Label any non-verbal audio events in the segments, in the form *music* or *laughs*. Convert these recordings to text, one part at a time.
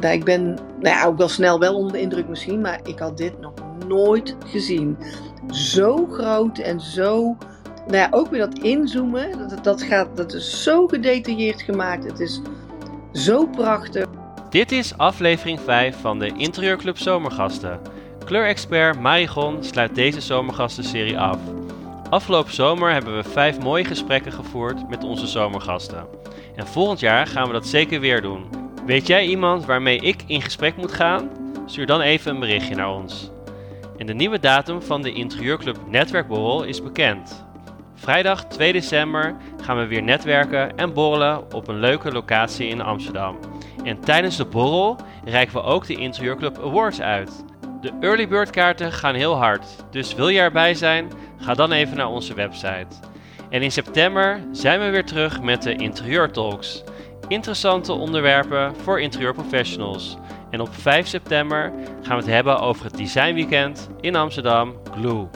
nou, ik ben nou ja, ook wel snel wel onder de indruk misschien, maar ik had dit nog nooit gezien. Zo groot en zo. Nou ja, ook weer dat inzoomen. Dat, dat, gaat, dat is zo gedetailleerd gemaakt. Het is zo prachtig. Dit is aflevering 5 van de Interieurclub Zomergasten. Kleurexpert Marigon sluit deze zomergastenserie af. Afgelopen zomer hebben we vijf mooie gesprekken gevoerd met onze zomergasten. En volgend jaar gaan we dat zeker weer doen. Weet jij iemand waarmee ik in gesprek moet gaan? Stuur dan even een berichtje naar ons. En de nieuwe datum van de Interieurclub Netwerkborrel is bekend. Vrijdag 2 december gaan we weer netwerken en borrelen op een leuke locatie in Amsterdam. En tijdens de borrel reiken we ook de Interieurclub Awards uit. De early bird kaarten gaan heel hard, dus wil je erbij zijn? Ga dan even naar onze website. En in september zijn we weer terug met de Interieur Talks. Interessante onderwerpen voor interieurprofessionals. En op 5 september gaan we het hebben over het Design Weekend in Amsterdam, Glue.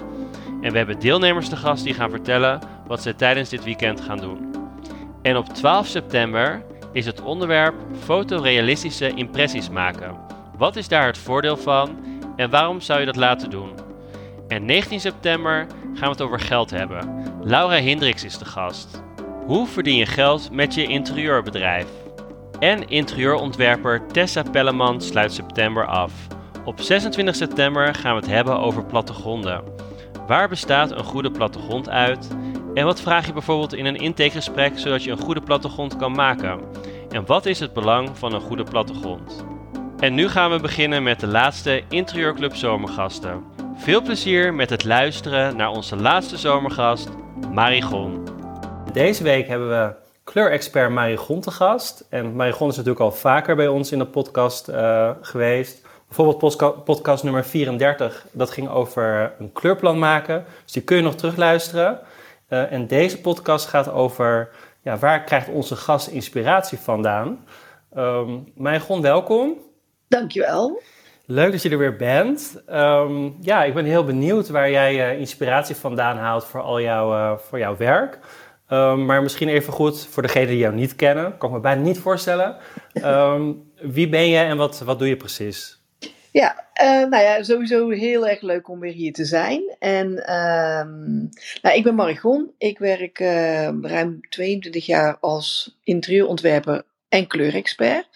En we hebben deelnemers te gast die gaan vertellen wat ze tijdens dit weekend gaan doen. En op 12 september is het onderwerp fotorealistische impressies maken. Wat is daar het voordeel van en waarom zou je dat laten doen? En 19 september gaan we het over geld hebben. Laura Hendricks is de gast. Hoe verdien je geld met je interieurbedrijf? En interieurontwerper Tessa Pelleman sluit september af. Op 26 september gaan we het hebben over plattegronden. Waar bestaat een goede plattegrond uit? En wat vraag je bijvoorbeeld in een intakegesprek zodat je een goede plattegrond kan maken? En wat is het belang van een goede plattegrond? En nu gaan we beginnen met de laatste Interieurclub Zomergasten. Veel plezier met het luisteren naar onze laatste zomergast, Marigon. Deze week hebben we kleurexpert Marigon te gast. En Marigon is natuurlijk al vaker bij ons in de podcast uh, geweest. Bijvoorbeeld podcast nummer 34, dat ging over een kleurplan maken. Dus die kun je nog terugluisteren. Uh, en deze podcast gaat over ja, waar krijgt onze gast inspiratie vandaan. Um, Marigon, welkom. Dankjewel. Leuk dat je er weer bent. Um, ja, ik ben heel benieuwd waar jij uh, inspiratie vandaan haalt voor al jouw, voor jouw werk. Um, maar misschien even goed voor degenen die jou niet kennen, kan ik me bijna niet voorstellen. Um, wie ben je en wat, wat doe je precies? Ja, uh, nou ja, sowieso heel erg leuk om weer hier te zijn. En nou, ik ben Marigon. Ik werk ruim 22 jaar als interieurontwerper en kleurexpert.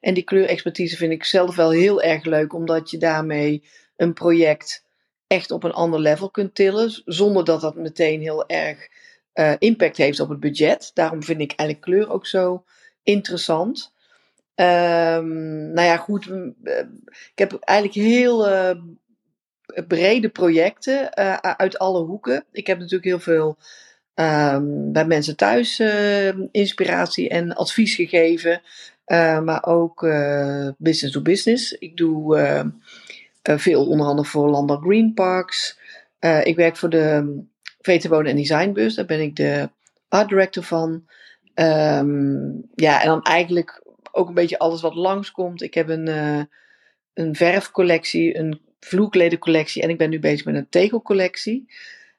En die kleurexpertise vind ik zelf wel heel erg leuk, omdat je daarmee een project echt op een ander level kunt tillen, zonder dat dat meteen heel erg uh, impact heeft op het budget. Daarom vind ik eigenlijk kleur ook zo interessant. Um, nou ja, goed. Eh, ik heb eigenlijk heel uh, brede projecten uit alle hoeken. Ik heb natuurlijk heel veel um, bij mensen thuis inspiratie en advies gegeven. Maar ook business to business. Ik doe veel onder andere voor Landbouw Green Parks. ik werk voor de VT Wonen en Designbus. Daar ben ik de art director van. Um, ja, en dan eigenlijk ook een beetje alles wat langskomt. Ik heb een, een verfcollectie, een vloerkledencollectie en ik ben nu bezig met een tegelcollectie.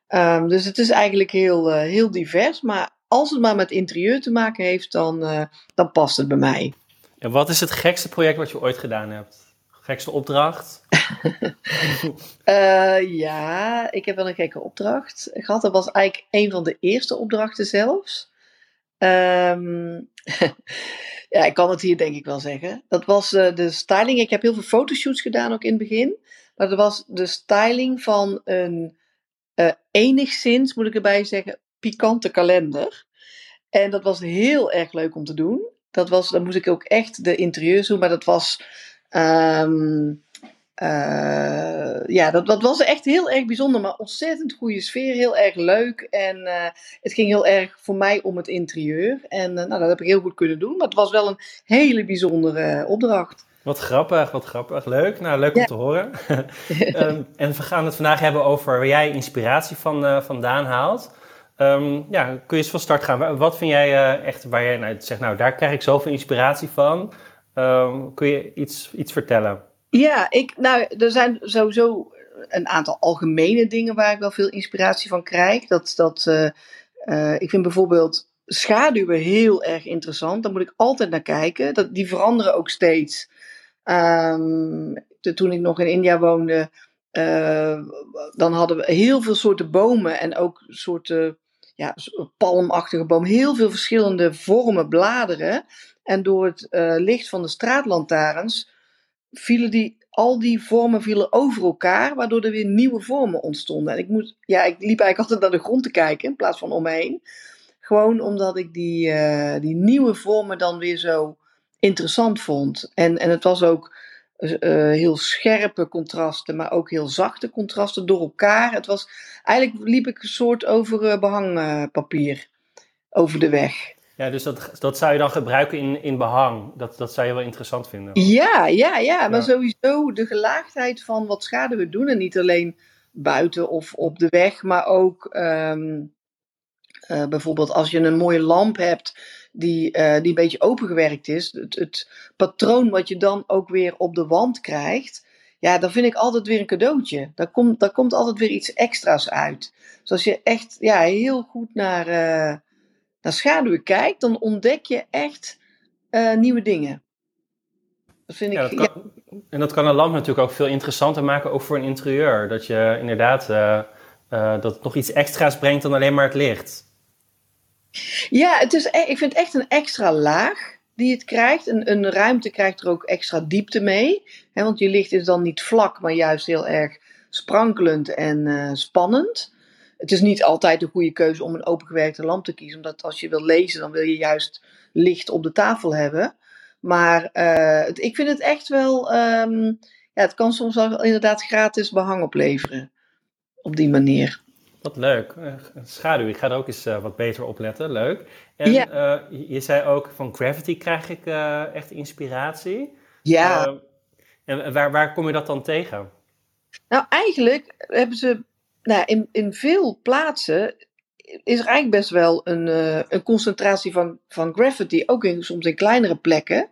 Um, dus het is eigenlijk heel, heel divers. Maar als het maar met interieur te maken heeft, dan, dan past het bij mij. En wat is het gekste project wat je ooit gedaan hebt? Gekste opdracht? uh, *laughs* ja, ik heb wel een gekke opdracht gehad. Dat was eigenlijk een van de eerste opdrachten zelfs. Um, *laughs* ja, ik kan het hier denk ik wel zeggen. Dat was uh, de styling. Ik heb heel veel fotoshoots gedaan ook in het begin. Maar dat was de styling van een uh, enigszins, moet ik erbij zeggen, pikante kalender. En dat was heel erg leuk om te doen. Dat was, dan moest ik ook echt de interieurs doen, maar dat was. Um, uh, ja, dat, dat was echt heel erg bijzonder, maar ontzettend goede sfeer, heel erg leuk. En uh, het ging heel erg voor mij om het interieur. En uh, nou, dat heb ik heel goed kunnen doen, maar het was wel een hele bijzondere opdracht. Wat grappig, wat grappig. Leuk. Nou, leuk om te horen. um, *laughs* en we gaan het vandaag hebben over waar jij inspiratie van, vandaan haalt. Um, ja, kun je eens van start gaan. Wat vind jij echt waar jij nou, zegt, nou daar krijg ik zoveel inspiratie van. Um, kun je iets, iets vertellen? Ja, ik, nou, er zijn sowieso een aantal algemene dingen waar ik wel veel inspiratie van krijg. Dat, dat, uh, uh, ik vind bijvoorbeeld schaduwen heel erg interessant. Daar moet ik altijd naar kijken. Dat, die veranderen ook steeds. Ehm, toen ik nog in India woonde, uh, dan hadden we heel veel soorten bomen en ook soorten ja, palmachtige bomen. Heel veel verschillende vormen, bladeren. En door het uh, licht van de straatlantaarns vielen die, al die vormen vielen over elkaar, waardoor er weer nieuwe vormen ontstonden. En ik, moet, ja, ik liep eigenlijk altijd naar de grond te kijken in plaats van om me heen. Gewoon omdat ik die, uh, die nieuwe vormen dan weer zo interessant vond. En, en het was ook uh, heel scherpe contrasten, maar ook heel zachte contrasten door elkaar. Het was, eigenlijk liep ik een soort over behangpapier over de weg. Ja, dus dat, dat zou je dan gebruiken in, in behang. Dat, dat zou je wel interessant vinden. Ja, ja, ja, maar sowieso de gelaagdheid van wat we doen. En niet alleen buiten of op de weg, maar ook um, uh, bijvoorbeeld als je een mooie lamp hebt die, uh, die een beetje opengewerkt is. Het, het patroon wat je dan ook weer op de wand krijgt. Ja, dan vind ik altijd weer een cadeautje. Daar komt, daar komt altijd weer iets extra's uit. Dus als je echt ja, heel goed naar, uh, naar schaduwen kijkt, dan ontdek je echt uh, nieuwe dingen. Dat vind ik. Ja, dat kan, ja. En dat kan een lamp natuurlijk ook veel interessanter maken, ook voor een interieur. Dat je inderdaad dat het nog iets extra's brengt dan alleen maar het licht. Ja, het is, e-, ik vind het echt een extra laag die het krijgt. Een, een ruimte krijgt er ook extra diepte mee. Hè, want je licht is dan niet vlak, maar juist heel erg sprankelend en uh, spannend. Het is niet altijd de goede keuze om een opengewerkte lamp te kiezen. Omdat als je wil lezen, dan wil je juist licht op de tafel hebben. Maar uh, het, ik vind het echt wel. Um, ja, het kan soms wel inderdaad gratis behang opleveren. Op die manier. Wat leuk. Uh, schaduw, ik ga er ook eens uh, wat beter op letten. Leuk. En ja. uh, je zei ook van Gravity krijg ik echt inspiratie. Ja. en waar, waar kom je dat dan tegen? Nou, eigenlijk hebben ze nou, in, in veel plaatsen is er eigenlijk best wel een, een concentratie van, van Gravity, ook in, soms in kleinere plekken.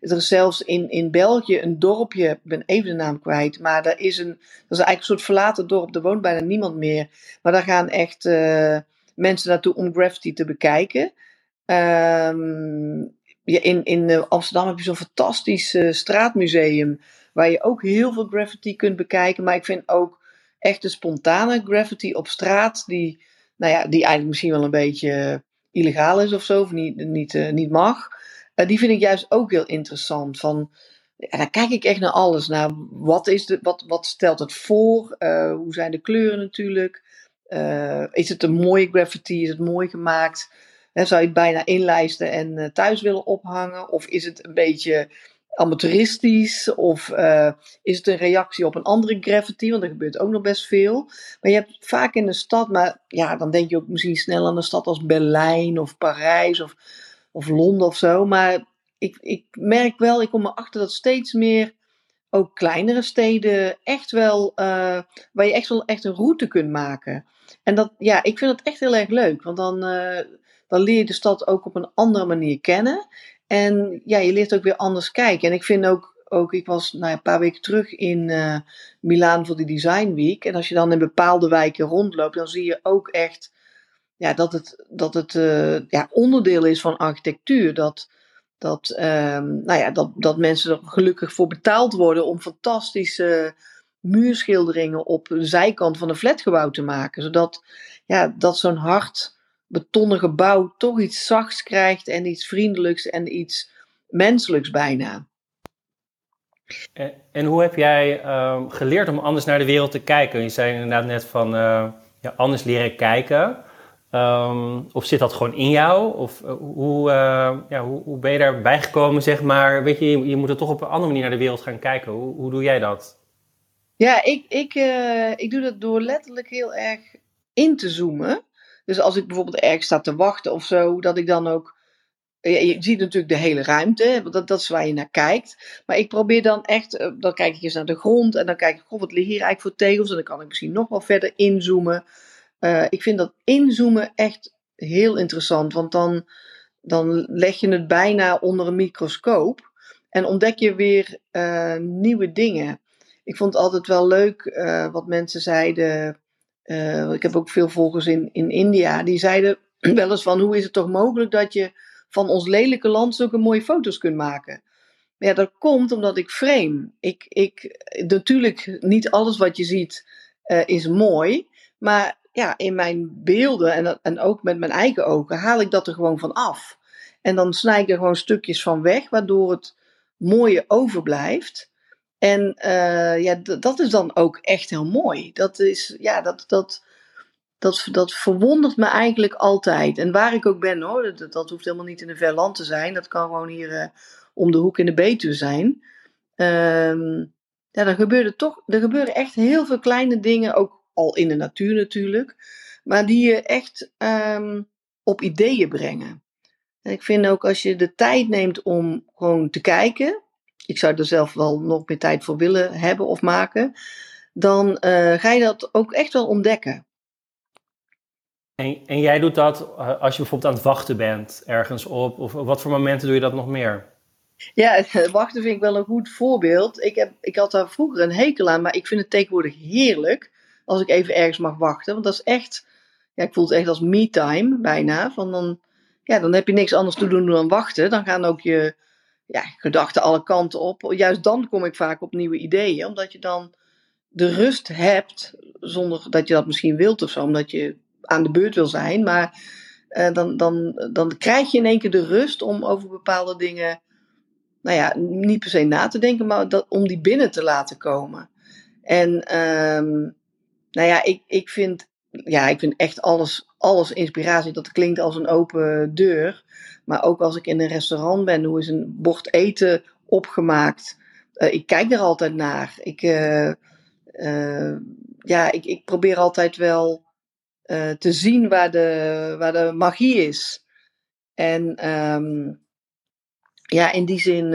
Er is zelfs in, in België een dorpje, ik ben even de naam kwijt, maar daar is een, dat is eigenlijk een soort verlaten dorp, er woont bijna niemand meer. Maar daar gaan echt uh, mensen naartoe om graffiti te bekijken. Ja, in, in Amsterdam heb je zo'n fantastisch straatmuseum, waar je ook heel veel graffiti kunt bekijken. Maar ik vind ook echt de spontane graffiti op straat, die, nou ja, die eigenlijk misschien wel een beetje illegaal is of zo, of niet, niet, uh, niet mag. Uh, die vind ik juist ook heel interessant. Van, daar kijk ik echt naar alles. Naar wat, is de, wat, wat stelt het voor? Uh, hoe zijn de kleuren natuurlijk? Is het een mooie graffiti? Is het mooi gemaakt? Zou je het bijna inlijsten en thuis willen ophangen? Of is het een beetje amateuristisch? Of is het een reactie op een andere graffiti? Want er gebeurt ook nog best veel. Maar je hebt vaak in de stad, maar ja, dan denk je ook misschien snel aan een stad als Berlijn of Parijs of of Londen of zo. Maar ik, ik merk wel, ik kom erachter dat steeds meer ook kleinere steden echt wel, uh, waar je echt wel echt een route kunt maken. En dat, ja, ik vind dat echt heel erg leuk, want dan, uh, dan leer je de stad ook op een andere manier kennen. En ja, je leert ook weer anders kijken. En ik vind ook, ook ik was nou, een paar weken terug in uh, Milaan voor de Design Week. En als je dan in bepaalde wijken rondloopt, dan zie je ook echt ja, dat het, dat het uh, ja, onderdeel is van architectuur. Dat, dat, um, nou ja, dat, dat mensen er gelukkig voor betaald worden om fantastische muurschilderingen op de zijkant van een flatgebouw te maken. Zodat ja, dat zo'n hard betonnen gebouw toch iets zachts krijgt en iets vriendelijks en iets menselijks bijna. En, en hoe heb jij uh, geleerd om anders naar de wereld te kijken? Je zei inderdaad net van uh, ja, anders leren kijken. Um, of zit dat gewoon in jou? Of uh, hoe, uh, ja, hoe, hoe, ben je daarbij gekomen, zeg maar? Weet je, je, je, moet er toch op een andere manier naar de wereld gaan kijken. Hoe, hoe doe jij dat? Ja, ik, ik, ik doe dat door letterlijk heel erg in te zoomen. Dus als ik bijvoorbeeld ergens sta te wachten of zo, dat ik dan ook. Je ziet natuurlijk de hele ruimte, want dat, dat is waar je naar kijkt. Maar ik probeer dan echt, dan kijk ik eens naar de grond en dan kijk ik, goh, wat liggen hier eigenlijk voor tegels? En dan kan ik misschien nog wel verder inzoomen. Uh, ik vind dat inzoomen echt heel interessant, want dan, dan leg je het bijna onder een microscoop en ontdek je weer nieuwe dingen. Ik vond het altijd wel leuk wat mensen zeiden. Ik heb ook veel volgers in, in India, die zeiden *clears throat* wel eens van hoe is het toch mogelijk dat je van ons lelijke land zulke mooie foto's kunt maken. ja, dat komt omdat ik frame. Ik, ik, natuurlijk, niet alles wat je ziet uh, is mooi. Maar ja, in mijn beelden en, en ook met mijn eigen ogen haal ik dat er gewoon van af. En dan snij ik er gewoon stukjes van weg, waardoor het mooie overblijft. En uh, ja, dat is dan ook echt heel mooi. Dat is, ja, dat, dat, dat, dat verwondert me eigenlijk altijd. En waar ik ook ben hoor, dat, dat hoeft helemaal niet in een ver land te zijn. Dat kan gewoon hier uh, om de hoek in de Betuwe zijn. Uh, ja, dan gebeuren toch, er gebeuren echt heel veel kleine dingen, ook al in de natuur natuurlijk. Maar die je echt um, op ideeën brengen. En ik vind ook als je de tijd neemt om gewoon te kijken. Ik zou er zelf wel nog meer tijd voor willen hebben of maken. Dan uh, ga je dat ook echt wel ontdekken. En, en jij doet dat eh, als je bijvoorbeeld aan het wachten bent ergens op? Of wat voor momenten doe je dat nog meer? Ja, *laughs* wachten vind ik wel een goed voorbeeld. Ik, heb, ik had daar vroeger een hekel aan, maar ik vind het tegenwoordig heerlijk als ik even ergens mag wachten. Want dat is echt, ja, ik voel het echt als me-time bijna. Van dan, ja, dan heb je niks anders te doen dan wachten. Dan gaan ook je ja, gedachten alle kanten op. Juist dan kom ik vaak op nieuwe ideeën, omdat je dan de rust hebt, zonder dat je dat misschien wilt of zo, omdat je aan de beurt wil zijn. Maar uh, dan, dan, dan krijg je in één keer de rust om over bepaalde dingen, nou ja, niet per se na te denken, maar dat, om die binnen te laten komen. En um, nou ja, ik, ik, vind, ja, ik vind echt alles, alles inspiratie. Dat klinkt als een open deur. Maar ook als ik in een restaurant ben, hoe is een bord eten opgemaakt? Uh, ik kijk er altijd naar. Ik, uh, uh, ja, ik, ik probeer altijd wel te zien waar de, waar de magie is. En um, ja, in die zin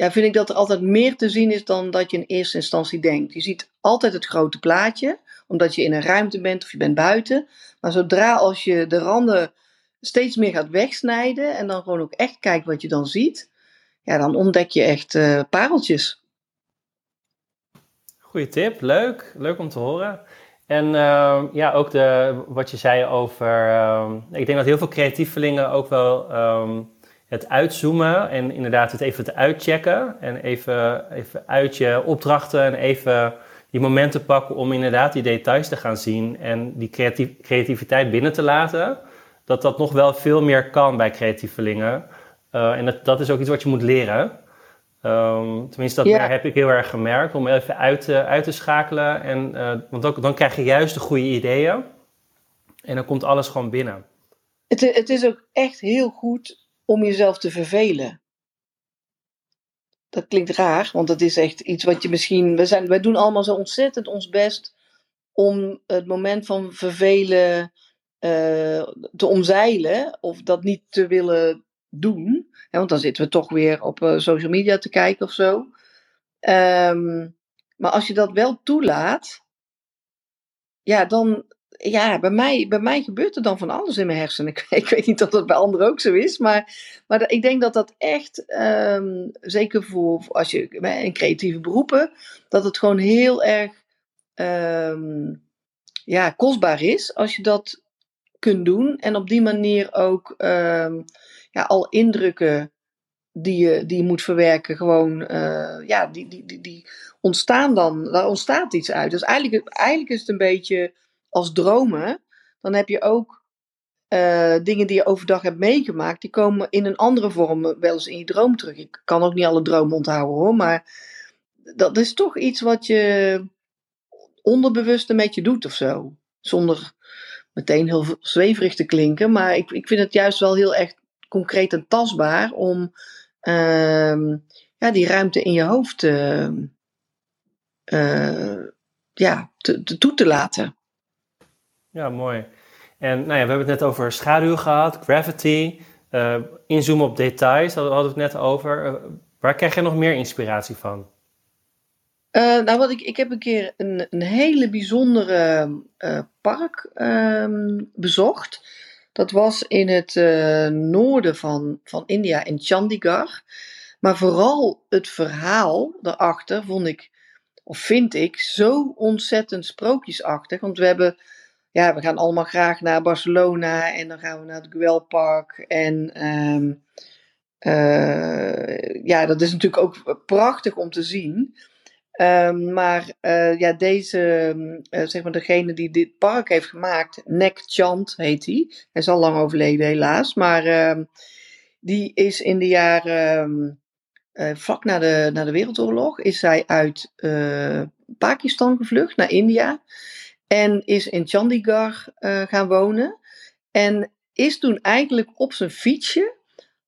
ja, vind ik dat er altijd meer te zien is dan dat je in eerste instantie denkt. Je ziet altijd het grote plaatje, omdat je in een ruimte bent of je bent buiten. Maar zodra als je de randen steeds meer gaat wegsnijden en dan gewoon ook echt kijkt wat je dan ziet, ja, dan ontdek je echt uh, pareltjes. Goeie tip, leuk. Leuk om te horen. En uh, ja, ook de, wat je zei over. Uh, ik denk dat heel veel creatievelingen ook wel um, het uitzoomen en inderdaad het even te uitchecken. En even, even uit je opdrachten en even die momenten pakken om inderdaad die details te gaan zien en die creativiteit binnen te laten. Dat dat nog wel veel meer kan bij creatievelingen. Uh, en dat, dat is ook iets wat je moet leren. Um, tenminste, dat heb ik heel erg gemerkt. Om even uit, uh, uit te schakelen. En, uh, want ook, dan krijg je juist de goede ideeën. En dan komt alles gewoon binnen. Het, het is ook echt heel goed om jezelf te vervelen. Dat klinkt raar, want dat is echt iets wat je misschien. We zijn, wij doen allemaal zo ontzettend ons best om het moment van vervelen uh, te omzeilen of dat niet te willen doen. Ja, want dan zitten we toch weer op uh, social media te kijken of zo. Um, maar als je dat wel toelaat, ja, dan, ja, bij mij, bij mij gebeurt er dan van alles in mijn hersenen. *laughs* Ik, ik weet niet of dat bij anderen ook zo is, maar, maar ik denk dat dat echt, um, zeker voor, als je in creatieve beroepen, dat het gewoon heel erg um, ja, kostbaar is als je dat kunt doen en op die manier ook um, ja, al indrukken die je, die je moet verwerken, gewoon, uh, ja, die, die, die, die ontstaan dan, daar ontstaat iets uit. Dus eigenlijk, eigenlijk is het een beetje als dromen, dan heb je ook uh, dingen die je overdag hebt meegemaakt, die komen in een andere vorm wel eens in je droom terug. Ik kan ook niet alle dromen onthouden hoor, maar dat is toch iets wat je onderbewust een beetje doet of zo. Zonder meteen heel zweverig te klinken, maar ik, ik vind het juist wel heel echt concreet en tastbaar om uh, ja, die ruimte in je hoofd uh, ja, te, te, toe te laten. Ja, mooi. En nou ja, we hebben het net over schaduw gehad, gravity, uh, inzoomen op details, daar hadden we het net over. Uh, waar krijg je nog meer inspiratie van? Uh, nou, wat ik, ik heb een keer een, een hele bijzondere park ehm, bezocht. Dat was in het noorden van, van India, in Chandigarh. Maar vooral het verhaal daarachter vond ik, of vind ik, zo ontzettend sprookjesachtig. Want we hebben ja, we gaan allemaal graag naar Barcelona en dan gaan we naar het Guelpark en uh, ja, dat is natuurlijk ook prachtig om te zien. Ehm, maar uh, ja, deze, uh, zeg maar degene die dit park heeft gemaakt, Nek Chant heet hij. Hij is al lang overleden helaas, maar uh, die is in de jaren, uh, vlak na de, na de Wereldoorlog, is hij uit Pakistan gevlucht naar India. En is in Chandigarh gaan wonen. En is toen eigenlijk op zijn fietsje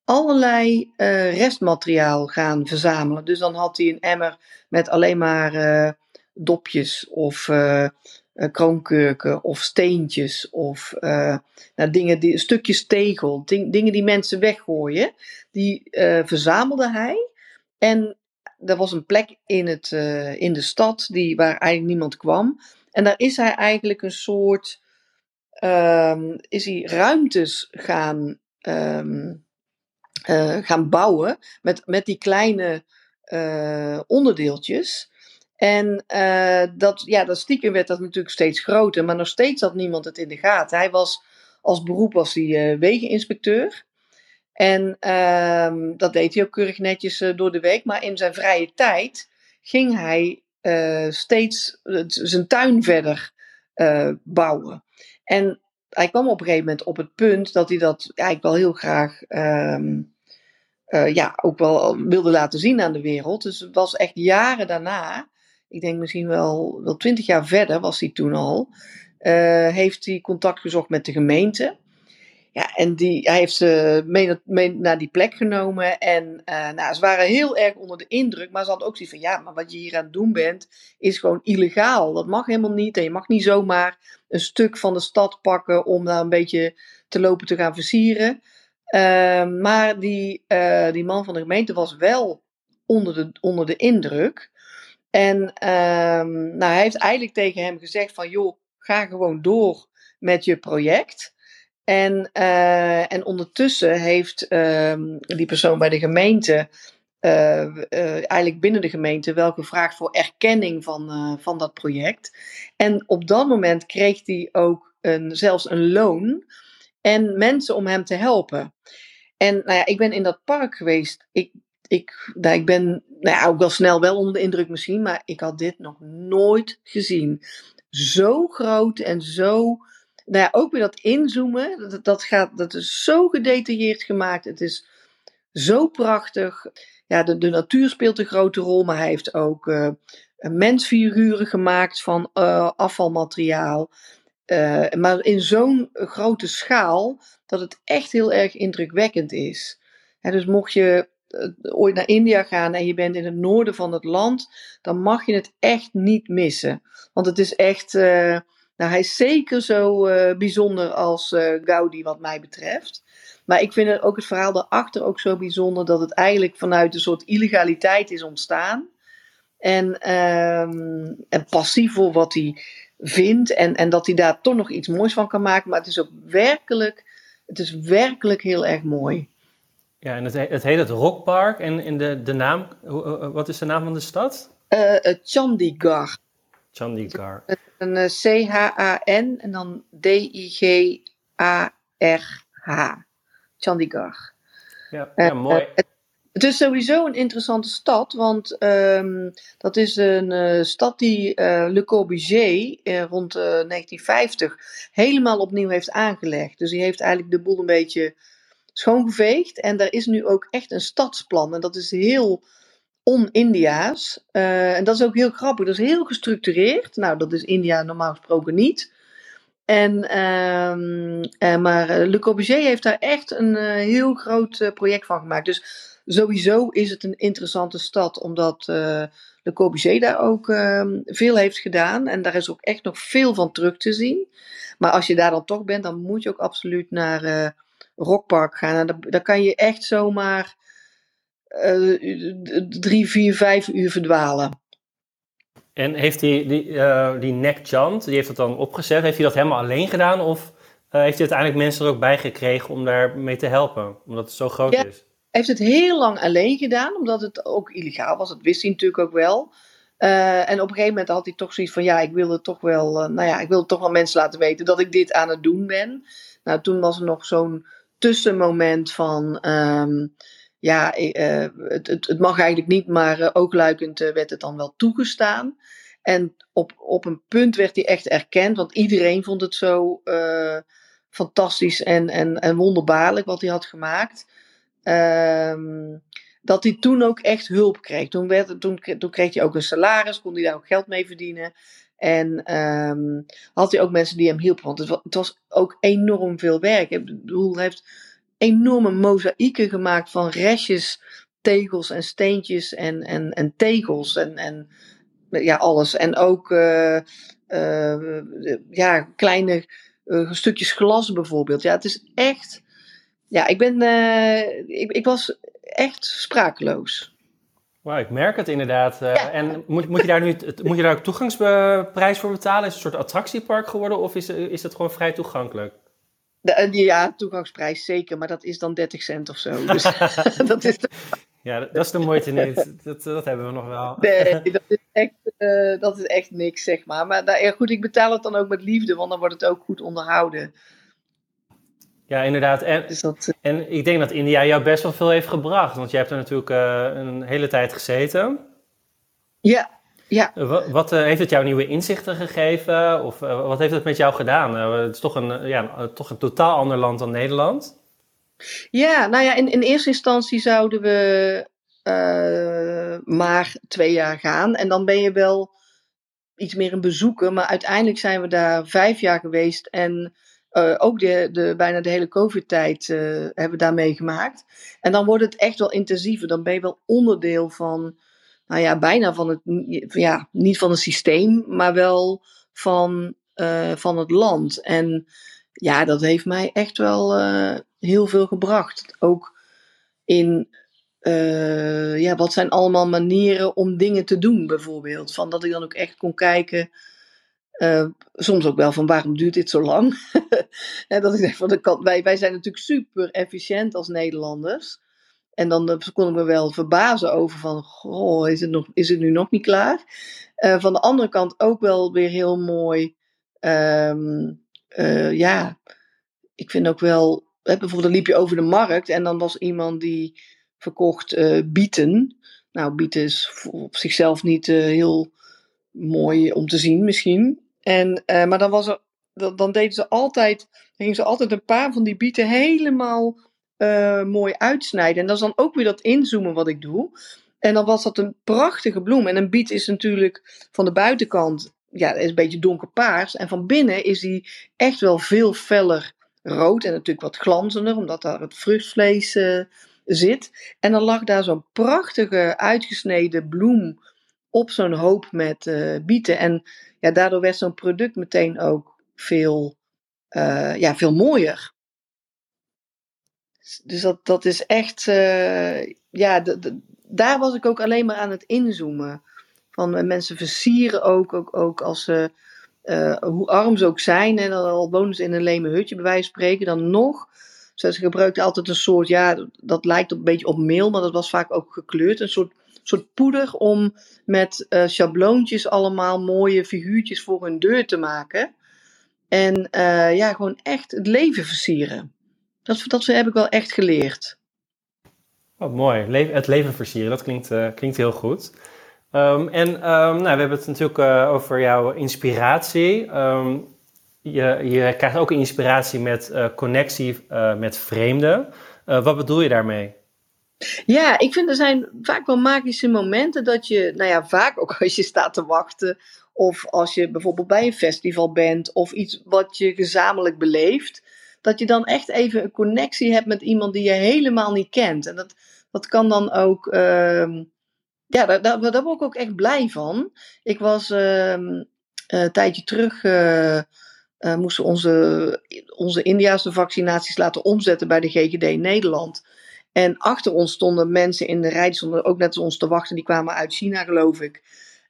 allerlei uh, restmateriaal gaan verzamelen. Dus dan had hij een emmer met alleen maar uh, dopjes of uh, kroonkurken of steentjes of nou, dingen die, stukjes tegel, ding, dingen die mensen weggooien. Die verzamelde hij. En er was een plek in, het, in de stad die, waar eigenlijk niemand kwam. En daar is hij eigenlijk een soort. Um, is hij ruimtes gaan um, uh, gaan bouwen met, met die kleine uh, onderdeeltjes. En uh, dat, ja, dat stiekem werd dat natuurlijk steeds groter, maar nog steeds had niemand het in de gaten. Hij was als beroep was hij wegeninspecteur. En uh, dat deed hij ook keurig netjes door de week. Maar in zijn vrije tijd ging hij steeds zijn tuin verder bouwen. En hij kwam op een gegeven moment op het punt dat hij dat eigenlijk wel heel graag um, uh, ja, ook wel wilde laten zien aan de wereld. Dus het was echt jaren daarna, ik denk misschien wel, wel twintig jaar verder was hij toen al, uh, heeft hij contact gezocht met de gemeente. Ja, en die, hij heeft ze mee, mee naar die plek genomen. En uh, nou, ze waren heel erg onder de indruk. Maar ze hadden ook zoiets van: ja, maar wat je hier aan het doen bent, is gewoon illegaal. Dat mag helemaal niet. En je mag niet zomaar een stuk van de stad pakken om daar een beetje te lopen te gaan versieren. Uh, maar die, uh, die man van de gemeente was wel onder de, onder de indruk. En uh, nou, hij heeft eigenlijk tegen hem gezegd van joh, ga gewoon door met je project. En, uh, en ondertussen heeft ehm, die persoon bij de gemeente, eigenlijk binnen de gemeente, wel gevraagd voor erkenning van, van dat project. En op dat moment kreeg hij ook een, zelfs een loon en mensen om hem te helpen. En nou ja, ik ben in dat park geweest. Ik, ik, nou, ik ben nou ja, ook wel snel wel onder de indruk misschien, maar ik had dit nog nooit gezien. Zo groot en zo. Nou ja, ook weer dat inzoomen, dat, dat, gaat, dat is zo gedetailleerd gemaakt. Het is zo prachtig. Ja, de, natuur speelt een grote rol, maar hij heeft ook uh, mensfiguren gemaakt van uh, afvalmateriaal. Uh, maar in zo'n grote schaal dat het echt heel erg indrukwekkend is. dus mocht je ooit naar India gaan en je bent in het noorden van het land, dan mag je het echt niet missen. Want het is echt, nou hij is zeker zo bijzonder als Gaudi wat mij betreft. Maar ik vind ook het verhaal daarachter ook zo bijzonder dat het eigenlijk vanuit een soort illegaliteit is ontstaan. En, um, en passief voor wat hij vindt. En, en dat hij daar toch nog iets moois van kan maken. Maar het is ook werkelijk, het is werkelijk heel erg mooi. Ja, en het, het heet het Rockpark. En in de, de naam, wat is de naam van de stad? Uh, Chandigarh. Chandigarh. Een uh, C-H-A-N en dan D-I-G-A-R-H. Chandigarh. Ja, ja mooi. Uh, het is sowieso een interessante stad, want um, dat is een uh, stad die uh, Le Corbusier rond 1950 helemaal opnieuw heeft aangelegd. Dus die heeft eigenlijk de boel een beetje schoongeveegd. En er is nu ook echt een stadsplan. En dat is heel on-India's. en dat is ook heel grappig. Dat is heel gestructureerd. Nou, dat is India normaal gesproken niet. En, um, maar Le Corbusier heeft daar echt een heel groot project van gemaakt. Dus sowieso is het een interessante stad, omdat Le Corbusier daar ook uh, veel heeft gedaan. En daar is ook echt nog veel van terug te zien. Maar als je daar dan toch bent, dan moet je ook absoluut naar Rockpark gaan. En daar, kan je echt zomaar drie, vier, vijf uur verdwalen. En heeft die, die, die Neck Chant, die heeft dat dan opgezet, heeft hij dat helemaal alleen gedaan? Of heeft hij uiteindelijk mensen er ook bij gekregen om daar mee te helpen? Omdat het zo groot ja. is? heeft het heel lang alleen gedaan, omdat het ook illegaal was. Dat wist hij natuurlijk ook wel. Uh, en op een gegeven moment had hij toch zoiets van: ja, ik wil het toch wel, uh, nou ja, ik wil toch wel mensen laten weten dat ik dit aan het doen ben. Nou, toen was er nog zo'n tussenmoment van. Um, ja, uh, het, het, mag eigenlijk niet, maar uh, oogluikend werd het dan wel toegestaan. En op, op een punt werd hij echt erkend, want iedereen vond het zo fantastisch en, en, en wonderbaarlijk wat hij had gemaakt. Ehm, dat hij toen ook echt hulp kreeg. Toen, werd, toen, toen kreeg hij ook een salaris, kon hij daar ook geld mee verdienen. En um, had hij ook mensen die hem hielpen. Want het was, ook enorm veel werk. Ik bedoel, heeft enorme mozaïeken gemaakt van restjes, tegels en steentjes en, en, en tegels. En, en ja, alles. En ook uh, uh, ja, kleine uh, stukjes glas bijvoorbeeld. Ja, het is echt. Ja, ik ben. ik, ik was echt sprakeloos. Wow, ik merk het inderdaad. Uh, En moet, moet, je daar nu moet je daar ook toegangsprijs voor betalen? Is het een soort attractiepark geworden of is, is het gewoon vrij toegankelijk? De, eh, ja, toegangsprijs zeker, maar dat is dan 30 cent of zo. Dus *laughs* *laughs* dat is Ja, dat is de moeite niet. Dat, dat hebben we nog wel. *laughs* Nee, dat is echt, uh, dat is echt niks, zeg maar. Maar ja, goed, ik betaal het dan ook met liefde, want dan wordt het ook goed onderhouden. Ja, inderdaad. En, dus dat, eh, en ik denk dat India jou best wel veel heeft gebracht. Want jij hebt er natuurlijk uh, een hele tijd gezeten. Ja, ja. Wat, wat heeft het jou nieuwe inzichten gegeven? Of wat heeft het met jou gedaan? het is toch een, ja, toch een totaal ander land dan Nederland. Ja, nou ja, in, in eerste instantie zouden we maar twee jaar gaan. En dan ben je wel iets meer een bezoeken. Maar uiteindelijk zijn we daar vijf jaar geweest. En uh, ook de, de, bijna de hele COVID-tijd uh, hebben we daar meegemaakt. En dan wordt het echt wel intensiever. Dan ben je wel onderdeel van, nou ja, bijna van het, ja, niet van het systeem, maar wel van, uh, van het land. En ja, dat heeft mij echt wel heel veel gebracht. Ook in, ja, wat zijn allemaal manieren om dingen te doen, bijvoorbeeld. Van dat ik dan ook echt kon kijken soms ook wel van waarom duurt dit zo lang? *laughs* dat ik denk van de wij, wij zijn natuurlijk super efficiënt als Nederlanders. En dan uh, kon ik me wel verbazen over van, goh, is het, nog, is het nu nog niet klaar? Uh, van de andere kant ook wel weer heel mooi. Um, ja, ik vind ook wel, hè, bijvoorbeeld dan liep je over de markt en dan was iemand die verkocht bieten. Nou, bieten is op zichzelf niet heel mooi om te zien misschien. En, maar dan, was er, dan, dan deden ze altijd, gingen ze altijd een paar van die bieten helemaal uh, mooi uitsnijden. En dat is dan ook weer dat inzoomen wat ik doe. En dan was dat een prachtige bloem. En een biet is natuurlijk van de buitenkant, ja, is een beetje donkerpaars. En van binnen is die echt wel veel feller rood. En natuurlijk wat glanzender, omdat daar het vruchtvlees uh, zit. En dan lag daar zo'n prachtige uitgesneden bloem op zo'n hoop met uh, bieten. En ja, daardoor werd zo'n product meteen ook veel, ja, veel mooier. Dus dat, dat is echt, uh, ja, daar was ik ook alleen maar aan het inzoomen. Van mensen versieren ook, ook, ook als ze, hoe arm ze ook zijn, en al wonen ze in een leme hutje, bij wijze van spreken, dan nog. Ze gebruikten altijd een soort, ja, dat lijkt een beetje op meel, maar dat was vaak ook gekleurd. Een soort soort poeder om met schabloontjes allemaal mooie figuurtjes voor hun deur te maken. En ja, gewoon echt het leven versieren. Dat, dat heb ik wel echt geleerd. Wat mooi. Le het leven versieren, dat klinkt, uh, klinkt heel goed. Um, en um, nou, we hebben het natuurlijk over jouw inspiratie. Um, je, je krijgt ook inspiratie met connectie met vreemden. wat bedoel je daarmee? Ja, ik vind er zijn vaak wel magische momenten dat je, nou ja, vaak ook als je staat te wachten. Of als je bijvoorbeeld bij een festival bent of iets wat je gezamenlijk beleeft. Dat je dan echt even een connectie hebt met iemand die je helemaal niet kent. En dat, dat kan dan ook. Uh, ja, daar, daar, daar, word ik ook echt blij van. Ik was uh, een tijdje terug. Uh, uh, moesten onze, onze Indiaanse vaccinaties laten omzetten bij de GGD Nederland. En achter ons stonden mensen in de rij, die stonden ook net als ons te wachten, die kwamen uit China, geloof ik,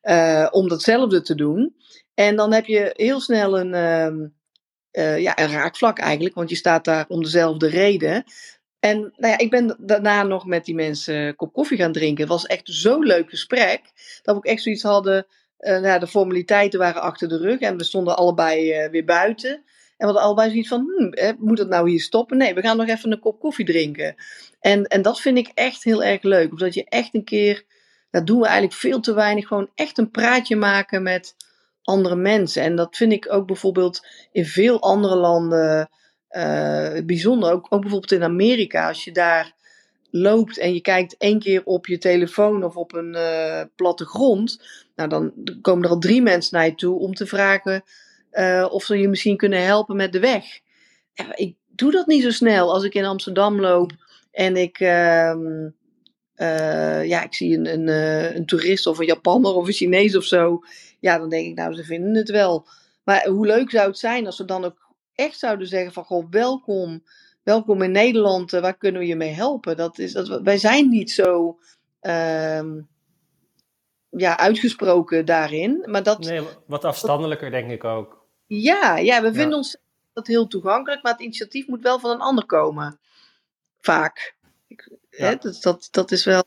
uh, om datzelfde te doen. En dan heb je heel snel een, uh, ja, een raakvlak eigenlijk, want je staat daar om dezelfde reden. En nou ja, ik ben daarna nog met die mensen een kop koffie gaan drinken. Het was echt zo'n leuk gesprek, dat we ook echt zoiets hadden. Uh, nou, de formaliteiten waren achter de rug en we stonden allebei weer buiten. we hadden allebei zoiets van, hm, moet het nou hier stoppen? Nee, we gaan nog even een kop koffie drinken. En, en dat vind ik echt heel erg leuk. Omdat je echt een keer, dat doen we eigenlijk veel te weinig, gewoon echt een praatje maken met andere mensen. En dat vind ik ook bijvoorbeeld in veel andere landen uh, bijzonder. Ook, ook bijvoorbeeld in Amerika, als je daar loopt en je kijkt één keer op je telefoon of op een uh, plattegrond, nou dan komen er al drie mensen naar je toe om te vragen uh, of ze je misschien kunnen helpen met de weg. Ik doe dat niet zo snel als ik in Amsterdam loop en ik, uh, ja, ik zie een, een, een toerist of een Japanner of een Chinees of zo. Ja, dan denk ik, nou, ze vinden het wel. Maar hoe leuk zou het zijn als ze dan ook echt zouden zeggen van, goh, welkom welkom in Nederland, uh, waar kunnen we je mee helpen? Dat is, dat, wij zijn niet zo uh, ja, uitgesproken daarin. Maar dat, nee, wat afstandelijker denk ik ook. Ja, ja we vinden ons dat heel toegankelijk, maar het initiatief moet wel van een ander komen. Vaak. Ik, ja. hè, dat, dat, dat is wel,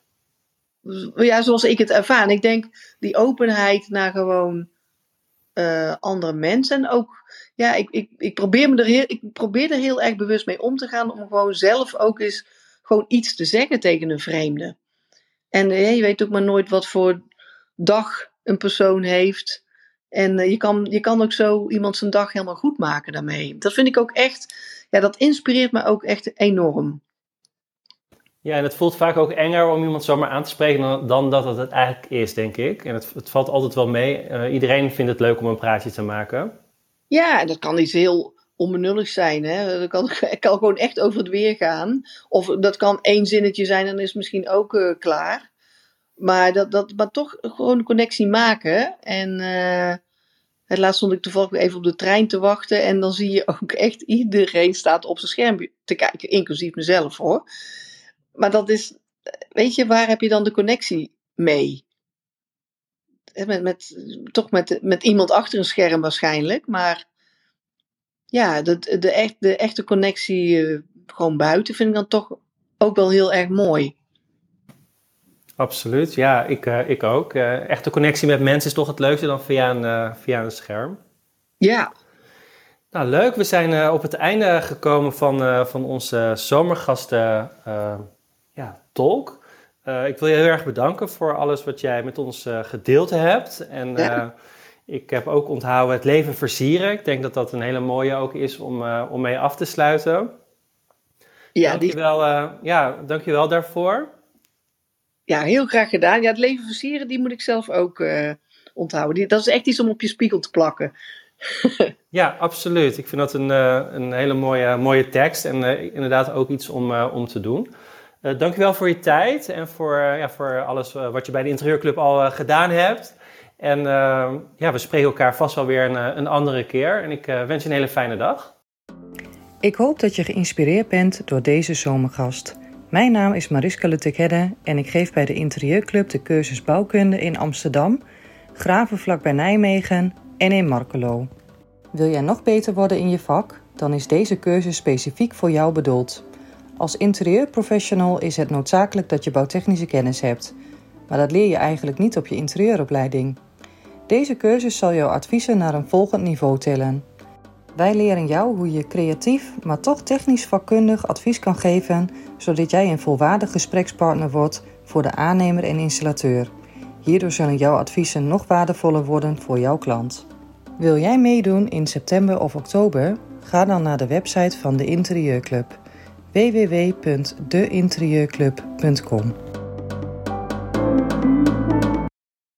ja, zoals ik het ervaar. ik denk die openheid naar gewoon uh, andere mensen. En ook, ja, ik, ik, ik, probeer me er heel, ik probeer er heel erg bewust mee om te gaan. Om gewoon zelf ook eens gewoon iets te zeggen tegen een vreemde. En uh, je weet ook maar nooit wat voor dag een persoon heeft. En uh, je, kan, je kan ook zo iemand zijn dag helemaal goed maken daarmee. Dat vind ik ook echt, ja, dat inspireert me ook echt enorm. Ja, en het voelt vaak ook enger om iemand zomaar aan te spreken dan, dan dat het, eigenlijk is, denk ik. En het, het valt altijd wel mee. Uh, iedereen vindt het leuk om een praatje te maken. Ja, en dat kan iets heel onbenullig zijn. Hè? Dat kan, *laughs* kan gewoon echt over het weer gaan. Of dat kan één zinnetje zijn en is misschien ook uh, klaar. Maar, dat, dat, maar toch gewoon een connectie maken. En uh, het laatst stond ik toevallig even op de trein te wachten. En dan zie je ook echt iedereen staat op zijn scherm te kijken. Inclusief mezelf hoor. Maar dat is, weet je, waar heb je dan de connectie mee? Met, met, toch met, met iemand achter een scherm waarschijnlijk, maar ja, de, de, echt, de echte connectie uh, gewoon buiten vind ik dan toch ook wel heel erg mooi. Absoluut, ja, ik, uh, ik ook. Uh, echte connectie met mensen is toch het leukste dan via een, via een scherm. Ja. Nou, leuk. We zijn op het einde gekomen van, van onze zomergasten talk. Uh, ik wil je heel erg bedanken voor alles wat jij met ons uh, gedeeld hebt. En ja. uh, ik heb ook onthouden het leven versieren. Ik denk dat dat een hele mooie ook is om, om mee af te sluiten. Ja, dankjewel, die... ja, dankjewel daarvoor. Ja, heel graag gedaan. Ja, het leven versieren, die moet ik zelf ook onthouden. Die, dat is echt iets om op je spiegel te plakken. *laughs* ja, absoluut. Ik vind dat een, een hele mooie, mooie tekst en inderdaad ook iets om, om te doen. Uh, dankjewel voor je tijd en voor, uh, ja, voor alles uh, wat je bij de Interieurclub al gedaan hebt. En ja, we spreken elkaar vast wel weer een, een andere keer. En ik wens je een hele fijne dag. Ik hoop dat je geïnspireerd bent door deze zomergast. Mijn naam is Mariska Lutekjedde en ik geef bij de Interieurclub de cursus bouwkunde in Amsterdam, Gravenvlak bij Nijmegen en in Markelo. Wil jij nog beter worden in je vak? Dan is deze cursus specifiek voor jou bedoeld. Als interieurprofessional is het noodzakelijk dat je bouwtechnische kennis hebt, maar dat leer je eigenlijk niet op je interieuropleiding. Deze cursus zal jouw adviezen naar een volgend niveau tillen. Wij leren jou hoe je creatief, maar toch technisch vakkundig advies kan geven, zodat jij een volwaardig gesprekspartner wordt voor de aannemer en installateur. Hierdoor zullen jouw adviezen nog waardevoller worden voor jouw klant. Wil jij meedoen in september of oktober? Ga dan naar de website van de Interieurclub www.deinterieurclub.com.